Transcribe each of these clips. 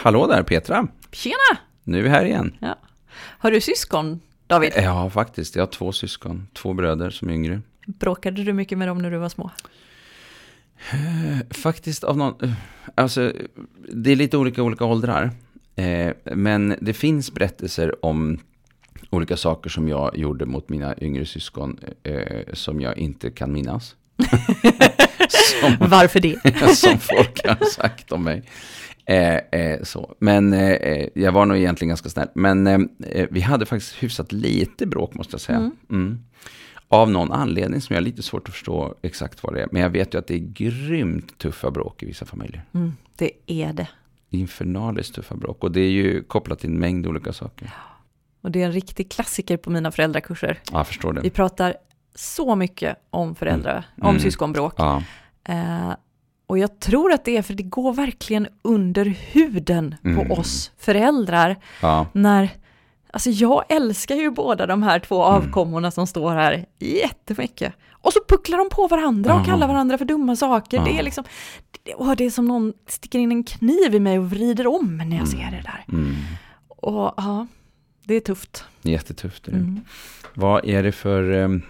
Hallå där Petra! Tjena! Nu är vi här igen. Ja. Har du syskon, David? Ja, faktiskt. Jag har två syskon. Två bröder som är yngre. Bråkade du mycket med dem när du var små? Faktiskt av någon... Alltså, det är lite olika olika åldrar. Eh, men det finns berättelser om olika saker som jag gjorde mot mina yngre syskon eh, som jag inte kan minnas. som, Varför det? som folk har sagt om mig. Eh, eh, så. Men eh, eh, jag var nog egentligen ganska snäll. Men eh, vi hade faktiskt hyfsat lite bråk måste jag säga. Mm. Mm. Av någon anledning som jag har lite svårt att förstå exakt vad det är. Men jag vet ju att det är grymt tuffa bråk i vissa familjer. Mm, det är det. Infernaliskt tuffa bråk. Och det är ju kopplat till en mängd olika saker. Och det är en riktig klassiker på mina föräldrakurser. Ja, jag förstår det. Vi pratar så mycket om föräldrar, mm. om mm. syskonbråk. Ja. Och jag tror att det är för det går verkligen under huden mm. på oss föräldrar. Ja. När, alltså jag älskar ju båda de här två mm. avkommorna som står här jättemycket. Och så pucklar de på varandra och kallar varandra för dumma saker. Det är liksom, det, det är som någon sticker in en kniv i mig och vrider om när jag mm. ser det där. Mm. Och ja, det är tufft. Jättetufft är det. Mm. Vad är det för... Um,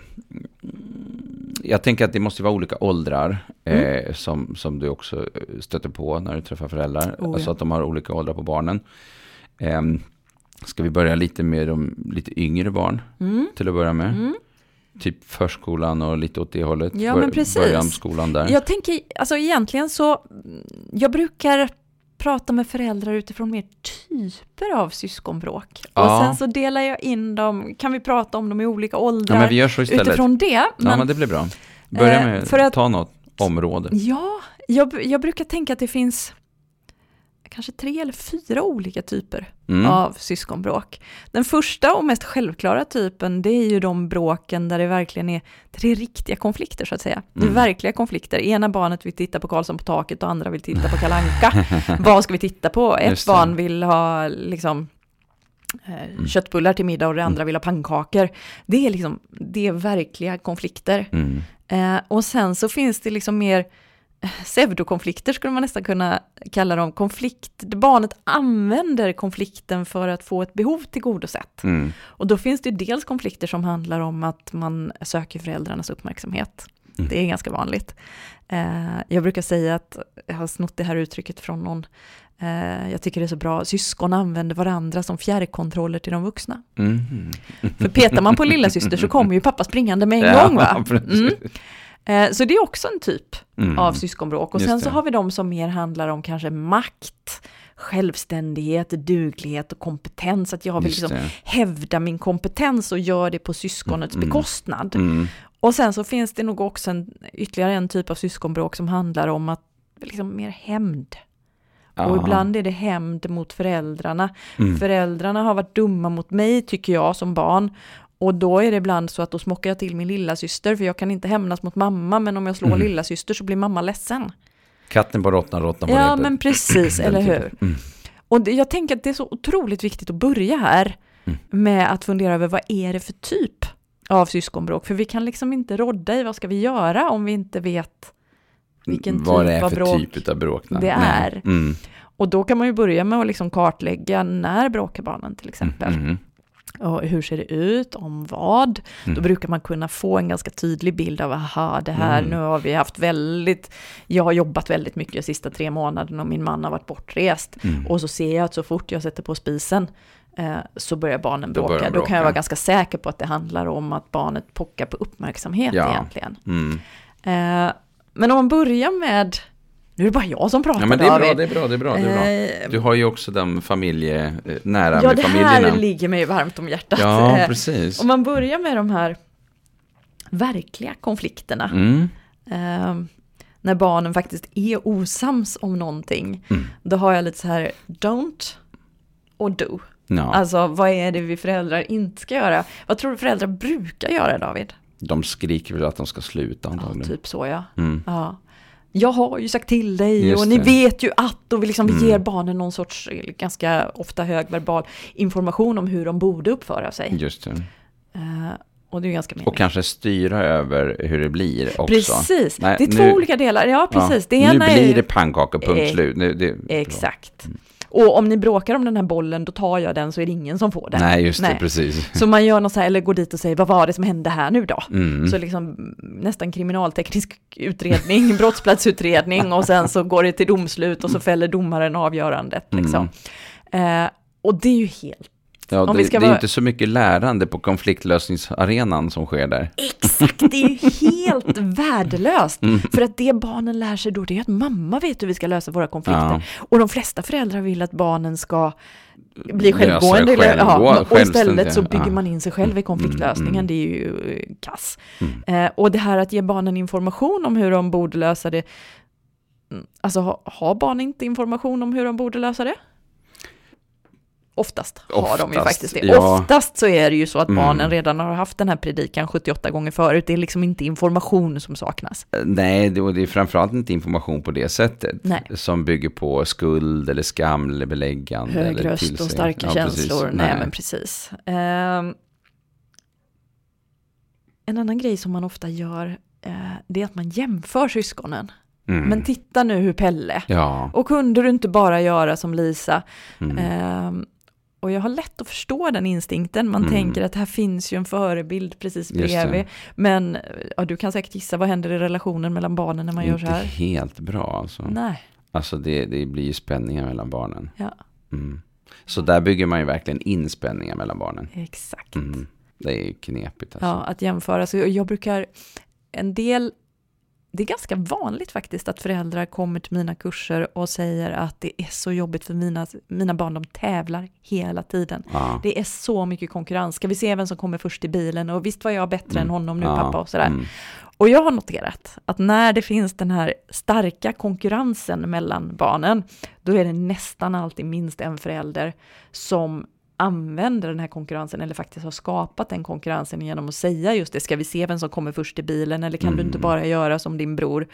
jag tänker att det måste vara olika åldrar mm. eh, som, som du också stöter på när du träffar föräldrar. Oh, alltså ja. att de har olika åldrar på barnen. Eh, ska vi börja lite med de lite yngre barn mm. till att börja med? Mm. Typ förskolan och lite åt det hållet. Ja, men precis. Början skolan där. Jag tänker, alltså egentligen så, jag brukar prata med föräldrar utifrån mer typer av syskonbråk. Ja. Och sen så delar jag in dem, kan vi prata om dem i olika åldrar ja, utifrån det. Men, ja, men det blir bra. Börja med, eh, för att, ta något område. Ja, jag, jag brukar tänka att det finns kanske tre eller fyra olika typer mm. av syskonbråk. Den första och mest självklara typen, det är ju de bråken där det verkligen är, det är riktiga konflikter så att säga. Det är mm. verkliga konflikter. Ena barnet vill titta på Karlsson på taket och andra vill titta på Kalanka. Vad ska vi titta på? Ett barn vill ha liksom eh, mm. köttbullar till middag och det andra mm. vill ha pannkakor. Det är liksom, det är verkliga konflikter. Mm. Eh, och sen så finns det liksom mer pseudokonflikter skulle man nästan kunna kalla dem. Konflikt, barnet använder konflikten för att få ett behov tillgodosett. Mm. Och då finns det dels konflikter som handlar om att man söker föräldrarnas uppmärksamhet. Mm. Det är ganska vanligt. Eh, jag brukar säga att, jag har snott det här uttrycket från någon, eh, jag tycker det är så bra, syskon använder varandra som fjärrkontroller till de vuxna. Mm. För petar man på lilla syster så kommer ju pappa springande med en gång va? Mm. Eh, så det är också en typ mm. av syskonbråk. Och sen så har vi de som mer handlar om kanske makt, självständighet, duglighet och kompetens. Att jag vill liksom hävda min kompetens och gör det på syskonets mm. bekostnad. Mm. Och sen så finns det nog också en, ytterligare en typ av syskonbråk som handlar om att liksom mer hämnd. Och ibland är det hämnd mot föräldrarna. Mm. Föräldrarna har varit dumma mot mig, tycker jag, som barn. Och då är det ibland så att då smockar jag till min lilla syster för jag kan inte hämnas mot mamma, men om jag slår mm. lilla syster så blir mamma ledsen. Katten på råttan, råttan på Ja, repet. men precis, eller hur? Mm. Och det, jag tänker att det är så otroligt viktigt att börja här mm. med att fundera över vad är det för typ av syskonbråk? För vi kan liksom inte rodda i vad ska vi göra om vi inte vet vilken vad typ av bråk typ av bråk det är. Mm. Och då kan man ju börja med att liksom kartlägga när bråkar barnen till exempel. Mm, mm. Och hur ser det ut, om vad? Mm. Då brukar man kunna få en ganska tydlig bild av, aha, det här, mm. nu har vi haft väldigt, jag har jobbat väldigt mycket de sista tre månaderna och min man har varit bortrest. Mm. Och så ser jag att så fort jag sätter på spisen eh, så börjar barnen bråka. Då, börjar bråka. Då kan jag vara ganska säker på att det handlar om att barnet pockar på uppmärksamhet ja. egentligen. Mm. Eh, men om man börjar med nu är det bara jag som pratar ja, men det är bra, det är bra, det är bra, det är bra. Eh, du har ju också den familje, eh, nära ja, med familjerna. Ja, det här ligger mig varmt om hjärtat. Ja, eh, precis. Om man börjar med de här verkliga konflikterna. Mm. Eh, när barnen faktiskt är osams om någonting. Mm. Då har jag lite så här, don't och do. Ja. Alltså vad är det vi föräldrar inte ska göra? Vad tror du föräldrar brukar göra David? De skriker väl att de ska sluta antagligen. Ja, typ så ja. Mm. ja jag har ju sagt till dig Just och ni det. vet ju att och vi liksom mm. ger barnen någon sorts ganska ofta högverbal information om hur de borde uppföra sig. Just det. Uh, och det är ganska Och kanske styra över hur det blir också. Precis, Nej, det är nu, två olika delar. Ja, precis. Ja, det ena nu blir är... det pannkaka, punkt slut. Nu, det, Exakt. Mm. Och om ni bråkar om den här bollen, då tar jag den så är det ingen som får den. Nej, just det, precis. Så man gör något så här, eller går dit och säger, vad var det som hände här nu då? Mm. Så liksom nästan kriminalteknisk utredning, brottsplatsutredning och sen så går det till domslut och så fäller domaren avgörandet. Liksom. Mm. Eh, och det är ju helt Ja, det, det, är vara... inte så mycket lärande på konfliktlösningsarenan som sker där. Exakt, det är ju helt värdelöst. Mm. För att det barnen lär sig då, det är att mamma vet hur vi ska lösa våra konflikter. Ja. Och de flesta föräldrar vill att barnen ska bli självgående. Själv, ja, och istället så bygger ja. man in sig själv i mm, konfliktlösningen. Mm, mm. Det är ju eh, kass. Mm. Eh, och det här att ge barnen information om hur de borde lösa det. Mm, alltså har barn inte information om hur de borde lösa det? Oftast, Oftast har de ju faktiskt det. Ja. Oftast så är det ju så att mm. barnen redan har haft den här predikan 78 gånger förut. Det är liksom inte information som saknas. Eh, nej, det, är framförallt inte information på det sättet. Nej. Som bygger på skuld eller skam eller beläggande. Hög eller röst och starka ja, känslor. Nej. Nej. men precis. Uh, en annan grej som man ofta gör, uh, det är att man jämför syskonen. Mm. Men titta nu hur Pelle. Ja. Och kunde du inte bara göra som Lisa? Mm. Uh, och jag har lätt att förstå den instinkten. Man mm. tänker att här finns ju en förebild precis bredvid. Men ja, du kan säkert gissa vad händer i relationen mellan barnen när man gör så här. Inte helt bra alltså. Nej. Alltså det, det blir ju spänningar mellan barnen. Ja. Mm. Så där bygger man ju verkligen in spänningar mellan barnen. Exakt. Mm. Det är knepigt alltså. Ja, att jämföra. Så jag brukar, en del det är ganska vanligt faktiskt att föräldrar kommer till mina kurser och säger att det är så jobbigt för mina, mina barn, de tävlar hela tiden. Ja. Det är så mycket konkurrens. Ska vi se vem som kommer först i bilen? Och visst var jag bättre mm. än honom nu ja. pappa och sådär. Mm. Och jag har noterat att när det finns den här starka konkurrensen mellan barnen, då är det nästan alltid minst en förälder som använder den här konkurrensen eller faktiskt har skapat den konkurrensen genom att säga just det, ska vi se vem som kommer först i bilen eller kan mm. du inte mm. bara göra som din bror?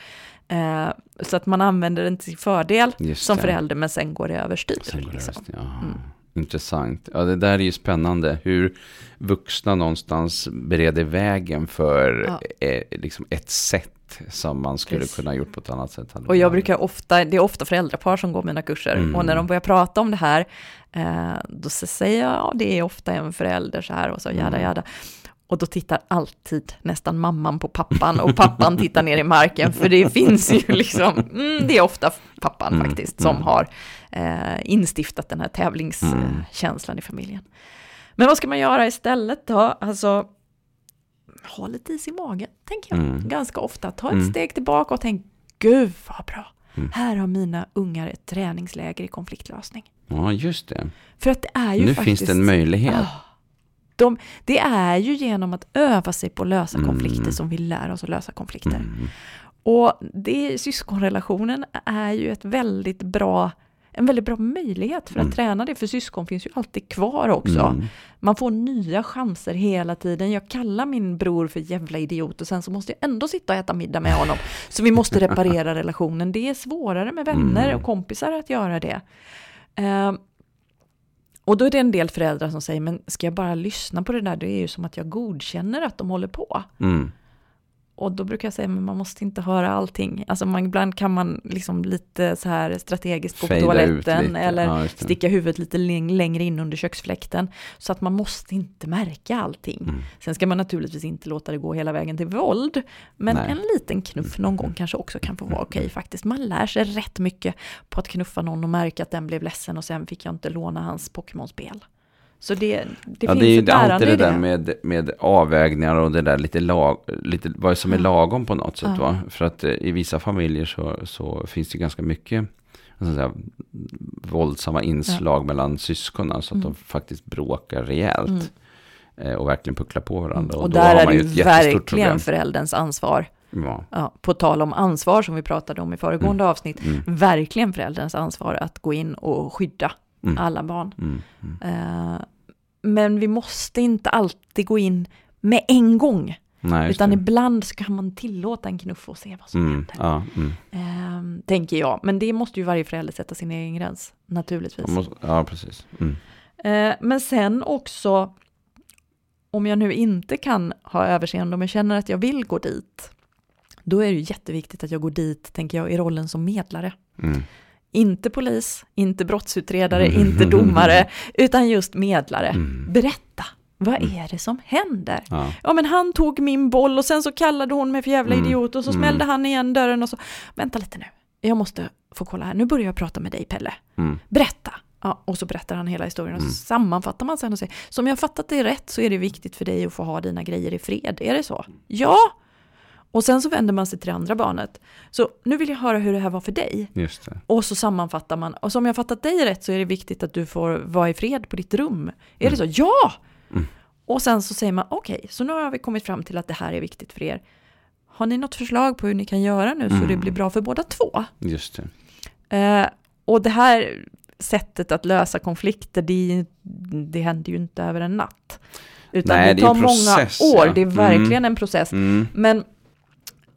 Eh, så att man använder den till fördel som förälder men sen går det överstyr. Liksom. Ja. Mm. Intressant. Ja, det där är ju spännande. Hur vuxna någonstans bereder vägen för ja. eh, liksom ett sätt som man skulle Precis. kunna gjort på ett annat sätt. Och jag brukar ofta, det är ofta föräldrapar som går mina kurser mm. och när de börjar prata om det här, eh, då säger jag, ja det är ofta en förälder så här och så jada mm. jada. Och då tittar alltid nästan mamman på pappan och pappan tittar ner i marken för det finns ju liksom, mm, det är ofta pappan mm. faktiskt som mm. har eh, instiftat den här tävlingskänslan i familjen. Men vad ska man göra istället då? Alltså, ha lite is i magen, tänker jag. Mm. Ganska ofta. Ta ett mm. steg tillbaka och tänk, gud vad bra. Mm. Här har mina ungar ett träningsläger i konfliktlösning. Ja, just det. För att det är ju nu faktiskt... finns det en möjlighet. Oh, de, det är ju genom att öva sig på att lösa mm. konflikter som vi lär oss att lösa konflikter. Mm. Och det, syskonrelationen är ju ett väldigt bra en väldigt bra möjlighet för att mm. träna det, för syskon finns ju alltid kvar också. Mm. Man får nya chanser hela tiden. Jag kallar min bror för jävla idiot och sen så måste jag ändå sitta och äta middag med honom. Så vi måste reparera relationen. Det är svårare med vänner mm. och kompisar att göra det. Uh, och då är det en del föräldrar som säger, men ska jag bara lyssna på det där, det är ju som att jag godkänner att de håller på. Mm. Och då brukar jag säga, men man måste inte höra allting. Alltså man, ibland kan man liksom lite så här strategiskt gå på toaletten eller ja, sticka huvudet lite längre in under köksfläkten. Så att man måste inte märka allting. Mm. Sen ska man naturligtvis inte låta det gå hela vägen till våld. Men Nej. en liten knuff någon gång kanske också kan få vara okej okay, faktiskt. Man lär sig rätt mycket på att knuffa någon och märka att den blev ledsen och sen fick jag inte låna hans Pokémon-spel. Så det, det ja, finns det är ju alltid det där med, med avvägningar och det där lite, lag, lite vad som är lagom på något sätt. Ja. Va? För att eh, i vissa familjer så, så finns det ganska mycket säga, våldsamma inslag ja. mellan syskonen så att mm. de faktiskt bråkar rejält. Mm. Eh, och verkligen pucklar på varandra. Mm. Och, och där är det ju verkligen problem. förälderns ansvar. Ja. Ja, på tal om ansvar som vi pratade om i föregående mm. avsnitt, mm. verkligen förälderns ansvar att gå in och skydda mm. alla barn. Uh, men vi måste inte alltid gå in med en gång. Nej, utan det. ibland så kan man tillåta en knuff och se vad som mm, händer. Ja, mm. ehm, tänker jag. Men det måste ju varje förälder sätta sin egen gräns, naturligtvis. Måste, ja, precis. Mm. Ehm, men sen också, om jag nu inte kan ha överseende, om jag känner att jag vill gå dit, då är det ju jätteviktigt att jag går dit, tänker jag, i rollen som medlare. Mm Inte polis, inte brottsutredare, inte domare, utan just medlare. Mm. Berätta, vad mm. är det som händer? Ja. ja. men han tog min boll och sen så kallade hon mig för jävla mm. idiot och så smällde mm. han igen dörren och så. Vänta lite nu, jag måste få kolla här. Nu börjar jag prata med dig Pelle. Mm. Berätta. Ja, och så berättar han hela historien och så mm. sammanfattar man sen och säger, som jag fattat det rätt så är det viktigt för dig att få ha dina grejer i fred. Är det så? Ja! Och sen så vänder man sig till det andra barnet. Så nu vill jag höra hur det här var för dig. Just det. Och så sammanfattar man. Och som jag fattat dig rätt så är det viktigt att du får vara i fred på ditt rum. Är mm. det så? Ja! Mm. Och sen så säger man okej, okay, så nu har vi kommit fram till att det här är viktigt för er. Har ni något förslag på hur ni kan göra nu så mm. det blir bra för båda två? Just det. Eh, och det här sättet att lösa konflikter, det, det händer ju inte över en natt. Utan Nej, det tar process, många år, ja. det är verkligen mm. en process. Mm. Men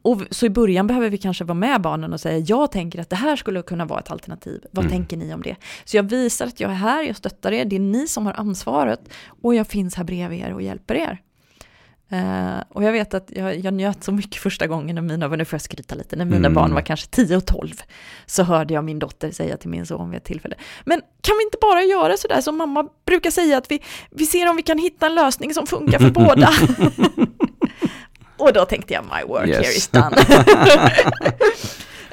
och så i början behöver vi kanske vara med barnen och säga, jag tänker att det här skulle kunna vara ett alternativ. Vad mm. tänker ni om det? Så jag visar att jag är här, jag stöttar er, det är ni som har ansvaret och jag finns här bredvid er och hjälper er. Uh, och jag vet att jag, jag njöt så mycket första gången när mina, nu får jag skryta lite, när mina mm. barn var kanske 10 och 12, så hörde jag min dotter säga till min son vid ett tillfälle, men kan vi inte bara göra sådär som mamma brukar säga, att vi, vi ser om vi kan hitta en lösning som funkar för båda? Och då tänkte jag, my work yes. here is done.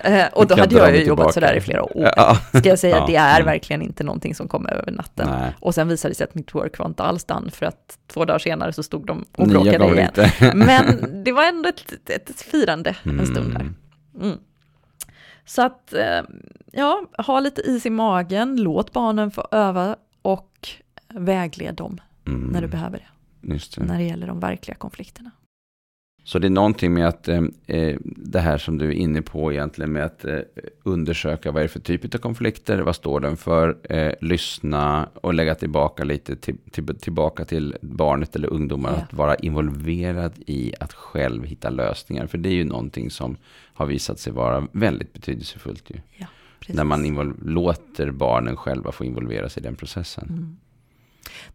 Uh, och då hade jag ju jobbat sådär i flera år. Ja. Ska jag säga, ja. det är verkligen inte någonting som kommer över natten. Nej. Och sen visade det sig att mitt work var inte alls done, för att två dagar senare så stod de och bråkade igen. Inte. Men det var ändå ett, ett, firande mm. en stund där. Mm. mm. Så att, eh, ja, ha lite is i magen, låt barnen få öva och vägled dem mm. när du behöver det. det. När det gäller de verkliga konflikterna. Så det är någonting med att eh, eh, det här som du är inne på egentligen med att eh, undersöka vad är det för typ av konflikter, vad står den för, eh, lyssna och lägga tillbaka lite till, till, tillbaka till barnet eller ungdomar ja. att vara involverad i att själv hitta lösningar. För det är ju någonting som har visat sig vara väldigt betydelsefullt ju. Ja, när man låter barnen själva få involvera sig i den processen. Mm.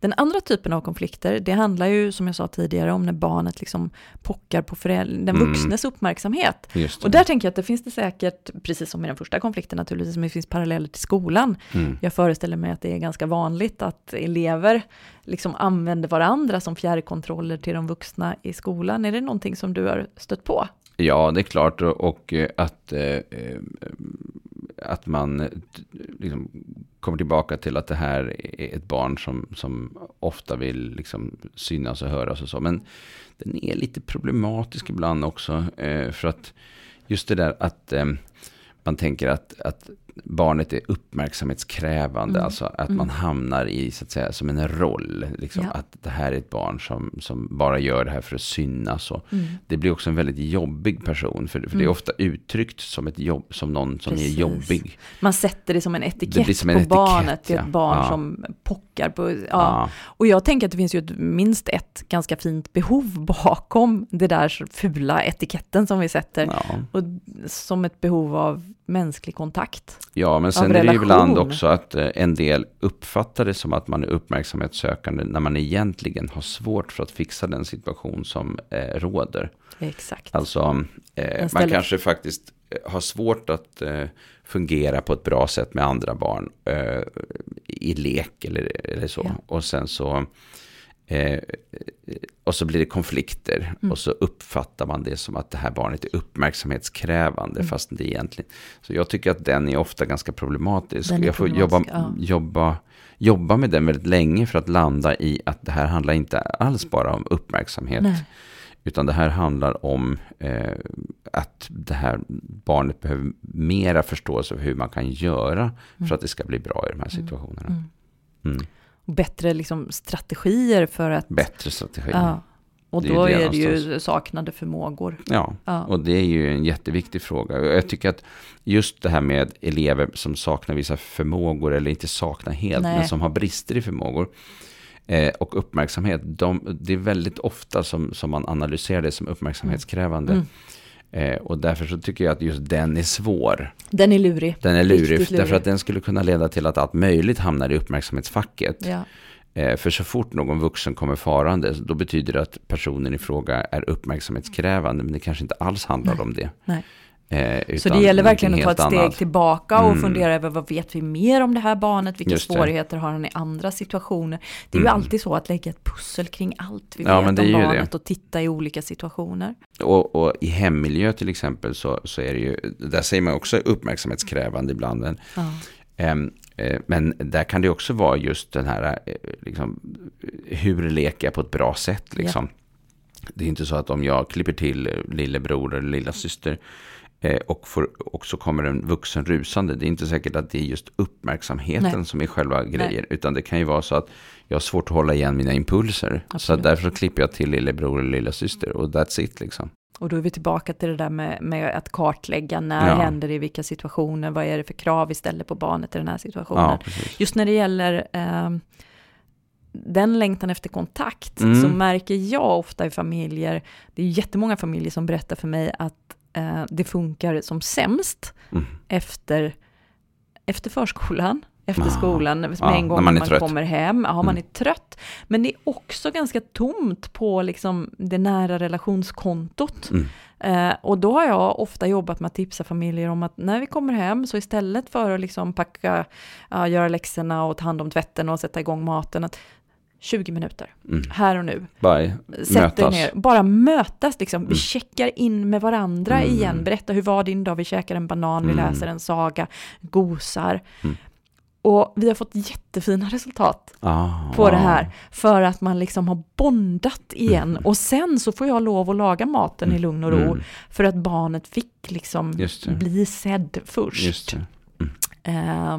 Den andra typen av konflikter, det handlar ju som jag sa tidigare om när barnet liksom pockar på den mm. vuxnes mm. uppmärksamhet. Och där tänker jag att det finns det säkert, precis som i den första konflikten naturligtvis, men det finns paralleller till skolan. Mm. Jag föreställer mig att det är ganska vanligt att elever liksom använder varandra som fjärrkontroller till de vuxna i skolan. Är det någonting som du har stött på? Ja, det är klart. Och att, eh, eh, att man eh, liksom kommer tillbaka till att det här är ett barn som, som ofta vill liksom synas och höras och så. Men den är lite problematisk ibland också. Eh, för att just det där att eh, man tänker att, att barnet är uppmärksamhetskrävande. Mm. Alltså att mm. man hamnar i, så att säga, som en roll. Liksom, ja. Att det här är ett barn som, som bara gör det här för att synas. Och mm. Det blir också en väldigt jobbig person. För, för det är mm. ofta uttryckt som, ett jobb, som någon som Precis. är jobbig. Man sätter det som en etikett som en på etikett, barnet. Det är ett barn ja. som pockar på... Ja. ja. Och jag tänker att det finns ju ett, minst ett ganska fint behov bakom det där fula etiketten som vi sätter. Och som ett behov av mänsklig kontakt. Ja, men sen är det ju ibland också att eh, en del uppfattar det som att man är uppmärksamhetssökande när man egentligen har svårt för att fixa den situation som eh, råder. Exakt. Alltså, eh, man kanske faktiskt eh, har svårt att eh, fungera på ett bra sätt med andra barn eh, i lek eller, eller så. Ja. Och sen så Eh, och så blir det konflikter mm. och så uppfattar man det som att det här barnet är uppmärksamhetskrävande mm. fast det egentligen... Så jag tycker att den är ofta ganska problematisk. Jag får jobba, ja. jobba, jobba med den väldigt länge för att landa i att det här handlar inte alls bara om uppmärksamhet. Nej. Utan det här handlar om eh, att det här barnet behöver mera förståelse för hur man kan göra mm. för att det ska bli bra i de här mm. situationerna. Mm. Mm bättre liksom, strategier för att... Bättre strategier. Ja. Och då är det, är det ju saknade förmågor. Ja, ja, och det är ju en jätteviktig fråga. Jag tycker att just det här med elever som saknar vissa förmågor, eller inte saknar helt, Nej. men som har brister i förmågor eh, och uppmärksamhet. De, det är väldigt ofta som, som man analyserar det som uppmärksamhetskrävande. Mm. Eh, och därför så tycker jag att just den är svår. Den är lurig. Den är lurig, lurig. därför att den skulle kunna leda till att allt möjligt hamnar i uppmärksamhetsfacket. Ja. Eh, för så fort någon vuxen kommer farande, då betyder det att personen i fråga är uppmärksamhetskrävande, men det kanske inte alls handlar Nej. om det. Nej. Eh, så det gäller verkligen att ta ett steg annat. tillbaka och mm. fundera över vad vet vi mer om det här barnet, vilka svårigheter har han i andra situationer. Det är mm. ju alltid så att lägga ett pussel kring allt vi ja, vet om barnet det. och titta i olika situationer. Och, och, i hemmiljö till exempel så, så är det ju, där säger man också uppmärksamhetskrävande ibland. Men, ja. um, men där kan det också vara just den här, eh, liksom, hur leker jag på ett bra sätt liksom. Ja. Det är inte så att om jag klipper till lillebror eller lilla syster Eh, och, får, och så kommer en vuxen rusande. Det är inte säkert att det är just uppmärksamheten Nej. som är själva grejen. Utan det kan ju vara så att jag har svårt att hålla igen mina impulser. Absolut. Så därför så klipper jag till lillebror eller lilla syster och that's it liksom. Och då är vi tillbaka till det där med, med att kartlägga när ja. händer det i vilka situationer, vad är det för krav vi ställer på barnet i den här situationen. Ja, Just när det gäller eh, den längtan efter kontakt mm. så märker jag ofta i familjer, det är jättemånga familjer som berättar för mig att eh, det funkar som sämst mm. efter, efter förskolan, efter ah, skolan, med ja, en gång man, man kommer hem. Ja, mm. man är trött. Men det är också ganska tomt på liksom, det nära relationskontot. Mm. Eh, och då har jag ofta jobbat med att tipsa familjer om att när vi kommer hem, så istället för att liksom packa, uh, göra läxorna och ta hand om tvätten och sätta igång maten, att 20 minuter, mm. här och nu. Bye. Sätt mötas. ner, bara mötas liksom. Mm. Vi checkar in med varandra mm. igen. Berätta hur var din dag, vi käkar en banan, vi mm. läser en saga, gosar. Mm. Och vi har fått jättefina resultat ah, på det här. För att man liksom har bondat igen. Mm. Och sen så får jag lov att laga maten i lugn och ro. För att barnet fick liksom bli sedd först. Uh,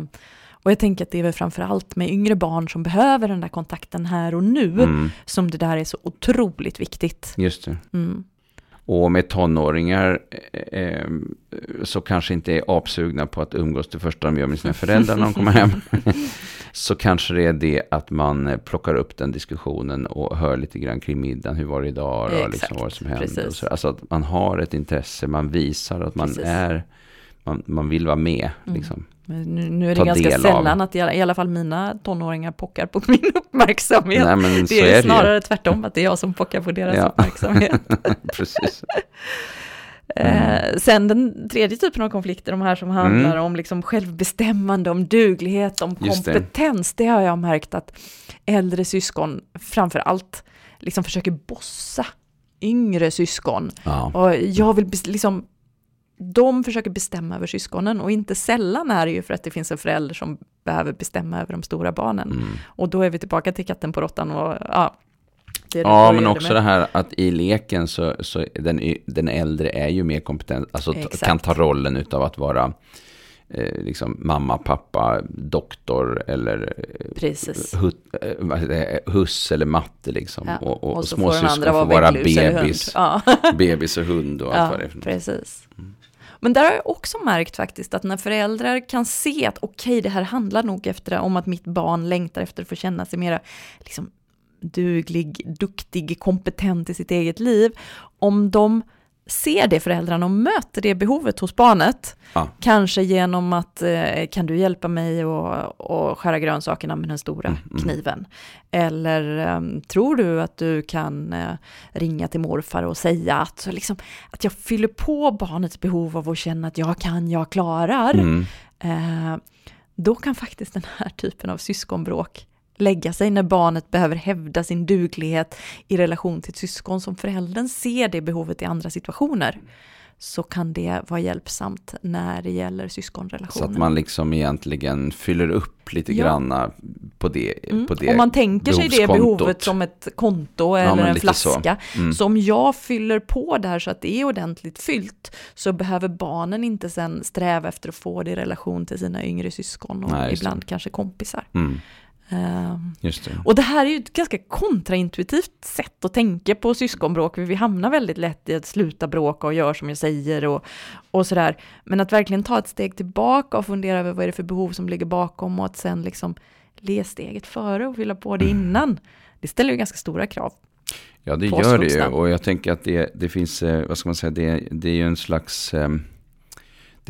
och jag tänker att det är väl framförallt med yngre barn som behöver den där kontakten här och nu, mm. som det där är så otroligt viktigt. Just det. Mm. Och med tonåringar eh, eh, så kanske inte är apsugna på att umgås det första de gör med sina föräldrar när de kommer hem. så kanske det är det att man plockar upp den diskussionen och hör lite grann kring middagen. Hur var det idag? Och liksom vad som hände. Så, alltså att man har ett intresse, man visar att man Precis. är, man, man vill vara med. Mm. Liksom. Nu, nu, är det ganska sällan av. att i alla, i alla, fall mina tonåringar pockar på min uppmärksamhet. Nej, det är, är snarare det. tvärtom, att det är jag som pockar på deras ja. uppmärksamhet. Precis. Mm. sen den tredje typen av konflikter, de här som handlar mm. om liksom självbestämmande, om duglighet, om kompetens, det. det. har jag märkt att äldre syskon framför allt liksom försöker bossa yngre syskon. Ja. Och jag vill liksom de försöker bestämma över syskonen och inte sällan är det ju för att det finns en förälder som behöver bestämma över de stora barnen. Mm. Och då är vi tillbaka till katten på råttan och ja. Ja, men också med. det här att i leken så, så den, den äldre är ju mer kompetent, alltså Exakt. kan ta rollen utav att vara eh, liksom mamma, pappa, doktor eller. Hut, eh, huss eller matte liksom. Ja. Och, och, och småsyskon får vara bebis, ja. bebis och hund och allt ja, vad det är. Precis. Mm. Men där har jag också märkt faktiskt att när föräldrar kan se att okej, okay, det här handlar nog efter, om att mitt barn längtar efter att få känna sig mera liksom, duglig, duktig, kompetent i sitt eget liv. Om de ser det föräldrarna och möter det behovet hos barnet. Ja. Kanske genom att, eh, kan du hjälpa mig att skära grönsakerna med den stora mm, mm. kniven? Eller um, tror du att du kan uh, ringa till morfar och säga att, liksom, att jag fyller på barnets behov av att känna att jag kan, jag klarar. Mm. Uh, då kan faktiskt den här typen av syskonbråk lägga sig när barnet behöver hävda sin duglighet i relation till ett syskon som föräldern ser det behovet i andra situationer så kan det vara hjälpsamt när det gäller syskonrelationer. Så att man liksom egentligen fyller upp lite ja. granna på det, mm. på det Om man tänker sig det behovet som ett konto eller ja, en flaska. Så. Mm. så om jag fyller på där så att det är ordentligt fyllt så behöver barnen inte sen sträva efter att få det i relation till sina yngre syskon och Nej, ibland kanske kompisar. Mm. Ehm, Just det. Och det här är ju ett ganska kontraintuitivt sätt att tänka på syskonbråk, för vi hamnar väldigt lätt i att sluta bråka och göra som jag säger och, och sådär. Men att verkligen ta ett steg tillbaka och fundera över vad är det för behov som ligger bakom och att sen liksom le steget före och fylla på det mm. innan. Det ställer ju ganska stora krav. Ja, det gör det ju. Och jag tänker att det, det finns, eh, vad ska man säga, det, det är ju en slags... Um,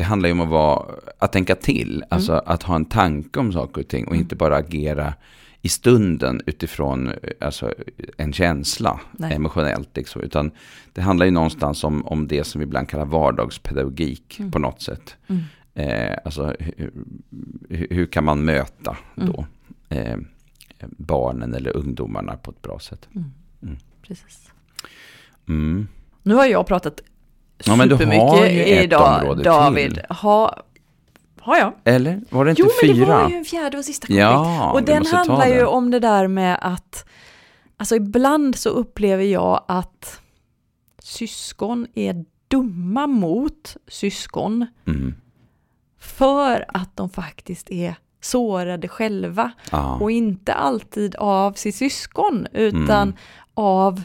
det handlar ju om att, vara, att tänka till, mm. alltså att ha en tanke om saker och ting och mm. inte bara agera i stunden utifrån alltså, en känsla Nej. emotionellt. Liksom, utan det handlar ju någonstans om, om det som vi ibland kallar vardagspedagogik mm. på något sätt. Mm. Eh, alltså hur, hur, kan man möta mm. då eh, barnen eller ungdomarna på ett bra sätt. Mm. Precis. Nu har jag pratat Ja, men du har ju ett idag, område David. Till. Ha, har jag? Eller var det inte jo, fyra? Jo, men det var ju en fjärde och sista konflikt. Ja, och den handlar ju om det där med att, alltså ibland så upplever jag att syskon är dumma mot syskon. Mm. För att de faktiskt är sårade själva. Ah. Och inte alltid av sitt syskon, utan mm. av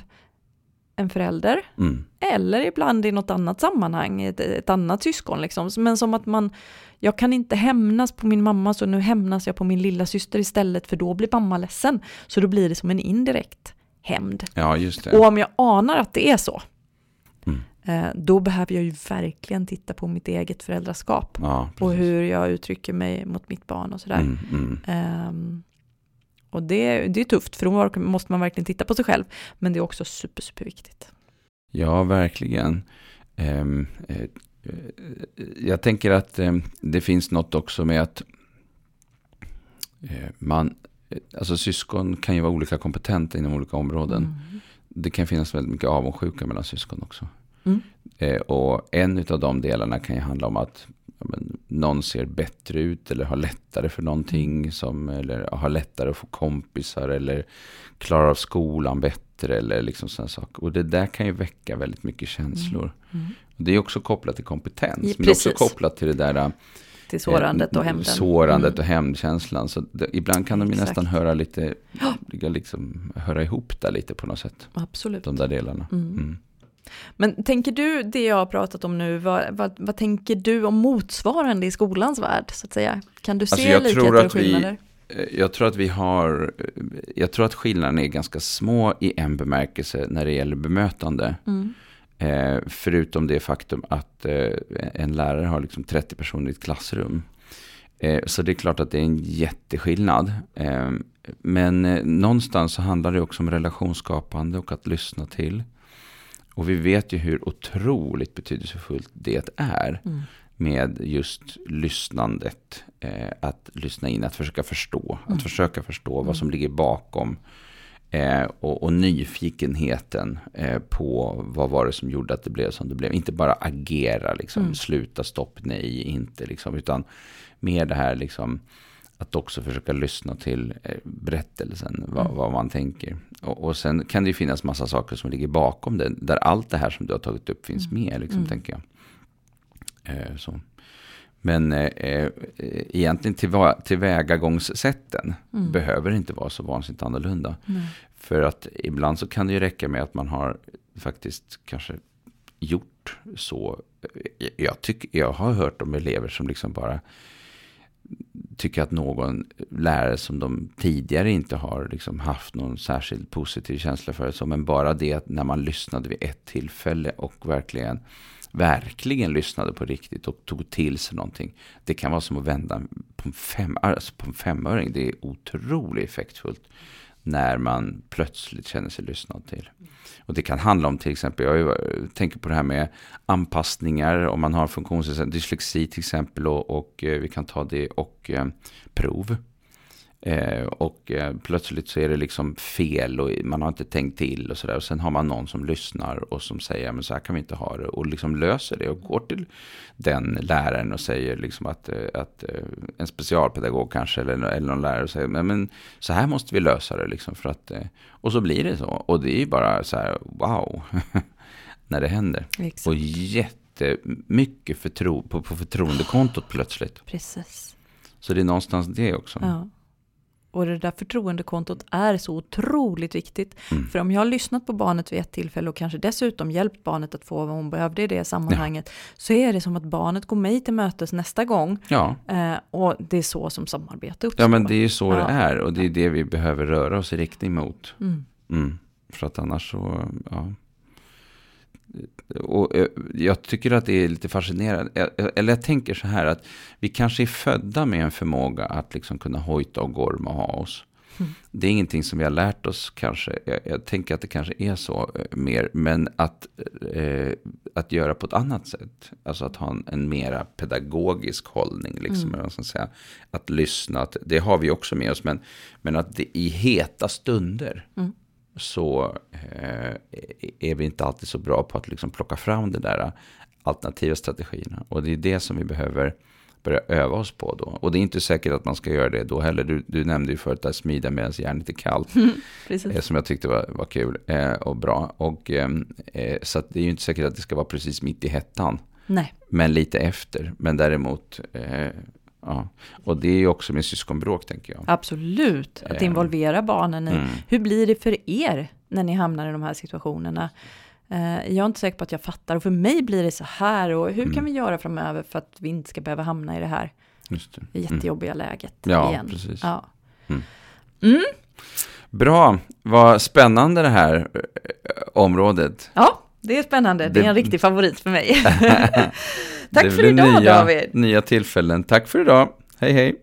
en förälder. Mm. Eller ibland i något annat sammanhang, ett, ett, annat syskon. Liksom. Men som att man, jag kan inte hämnas på min mamma så nu hämnas jag på min lilla syster istället för då blir mamma ledsen. Så då blir det som en indirekt hämnd. Ja, just det. Och om jag anar att det är så, mm. eh, då behöver jag ju verkligen titta på mitt eget föräldraskap. Ja, och hur jag uttrycker mig mot mitt barn och sådär. Mm, mm. Eh, och det, det är tufft, för då måste man verkligen titta på sig själv. Men det är också super, superviktigt. Ja, verkligen. Um, uh, jag tänker att um, det finns något också med att man, alltså syskon kan ju vara olika kompetenta inom olika områden. Mm. Det kan finnas väldigt mycket avundsjuka mellan syskon också. Mm. Och en av de delarna kan ju handla om att men, någon ser bättre ut eller har lättare för någonting. Mm. Som, eller har lättare att få kompisar eller klarar av skolan bättre. Eller liksom sådana saker. Och det där kan ju väcka väldigt mycket känslor. Mm. Mm. det är också kopplat till kompetens. Ja, men det är också kopplat till det där. Äh, till sårandet och hämnden. Sårandet mm. och hämndkänslan. Så det, ibland kan de ju nästan höra lite, liksom, höra ihop där lite på något sätt. Absolut. De där delarna. Mm. Mm. Men tänker du det jag har pratat om nu, vad, vad, vad, tänker du om motsvarande i skolans värld? Så att säga? Kan du alltså, se alltså likheter och skillnader? Vi, eh, jag tror att vi har, eh, jag tror att skillnaderna är ganska små i en bemärkelse när det gäller bemötande. Mm. Eh, förutom det faktum att eh, en lärare har liksom 30 personer i ett klassrum. Eh, så det är klart att det är en jätteskillnad. Eh, men någonstans så handlar det också om relationsskapande och att lyssna till. Och vi vet ju hur otroligt betydelsefullt det är. Mm. Med just lyssnandet. Eh, att lyssna in, att försöka förstå. Mm. Att försöka förstå mm. vad som ligger bakom. Eh, och, och, nyfikenheten eh, på vad var det som gjorde att det blev som det blev. Inte bara agera, liksom, mm. sluta, stopp, nej, inte liksom. Utan mer det här liksom att också försöka lyssna till eh, berättelsen, vad, mm. vad man tänker. Och, och, sen kan det ju finnas massa saker som ligger bakom det, där allt det här som du har tagit upp finns mm. med, liksom, mm. tänker jag. Eh, så. Men eh, eh egentligen tillva, tillvägagångssätten mm. behöver inte vara så vansinnigt annorlunda. För att ibland så kan det ju räcka med att man har faktiskt kanske gjort så. Jag, tycker, jag har hört om elever som liksom bara Tycka att någon lärare som de tidigare inte har liksom haft någon särskild positiv känsla för. Så, men bara det att när man lyssnade vid ett tillfälle och verkligen, verkligen lyssnade på riktigt och tog till sig någonting. Det kan vara som att vända på en, fem, alltså på en femöring. Det är otroligt effektfullt när man plötsligt känner sig lyssnad till. Och det kan handla om till exempel, jag tänker på det här med anpassningar om man har funktionsnedsättning, dyslexi till exempel och, och, eh, vi kan ta det och eh, prov. Eh, och eh, plötsligt så är det liksom fel och man har inte tänkt till och sådär. Och sen har man någon som lyssnar och som säger, men så här kan vi inte ha det. Och liksom löser det och går till den läraren och säger liksom att, eh, att en specialpedagog kanske eller, eller någon lärare säger, men, men så här måste vi lösa det liksom för att, och så blir det så. Och det är ju bara så här, wow, när det händer. Exakt. Och jättemycket förtro på, på förtroendekontot plötsligt. Precis. Så det är någonstans det också. Ja. Och det där förtroendekontot är så otroligt viktigt. Mm. För om jag har lyssnat på barnet vid ett tillfälle och kanske dessutom hjälpt barnet att få vad hon behövde i det sammanhanget. Ja. Så är det som att barnet går mig till mötes nästa gång. Ja. Eh, och det är så som samarbete uppstår. Ja men det är ju så ja. det är. Och det är det vi behöver röra oss i riktning mot. Mm. Mm. För att annars så, ja och eh, jag tycker att det är lite fascinerande. Eller jag tänker så här att vi kanske är födda med en förmåga att liksom kunna hojta och gorma och ha oss. Mm. Det är ingenting som vi har lärt oss kanske. Jag, jag tänker att det kanske är så eh, mer. Men att, eh, att göra på ett annat sätt. Alltså att ha en, en mera pedagogisk hållning. Liksom, mm. ska säga. Att lyssna, att, det har vi också med oss. Men, men att det, i heta stunder. Mm så eh, är vi inte alltid så bra på att liksom plocka fram de där alternativa strategierna. Och det är det som vi behöver börja öva oss på då. Och det är inte säkert att man ska göra det då heller. Du, du nämnde ju förut att smida medan järnet är kallt. eh, som jag tyckte var, var kul eh, och bra. Och, ehm, eh, så det är ju inte säkert att det ska vara precis mitt i hettan. Nej. Men lite efter. Men däremot eh, Ja. Och det är ju också med syskonbråk tänker jag. Absolut, att eh. involvera barnen i mm. hur blir det för er när ni hamnar i de här situationerna. Eh, jag är inte säker på att jag fattar och för mig blir det så här och hur mm. kan vi göra framöver för att vi inte ska behöva hamna i det här Just det. Mm. jättejobbiga läget ja, igen. Precis. Ja, mm. mm. Bra, vad spännande det här eh, området. Ja, det är spännande. Det, det är en riktig favorit för mig. Tack för idag nya, David. Nya tillfällen. Tack för idag. Hej hej.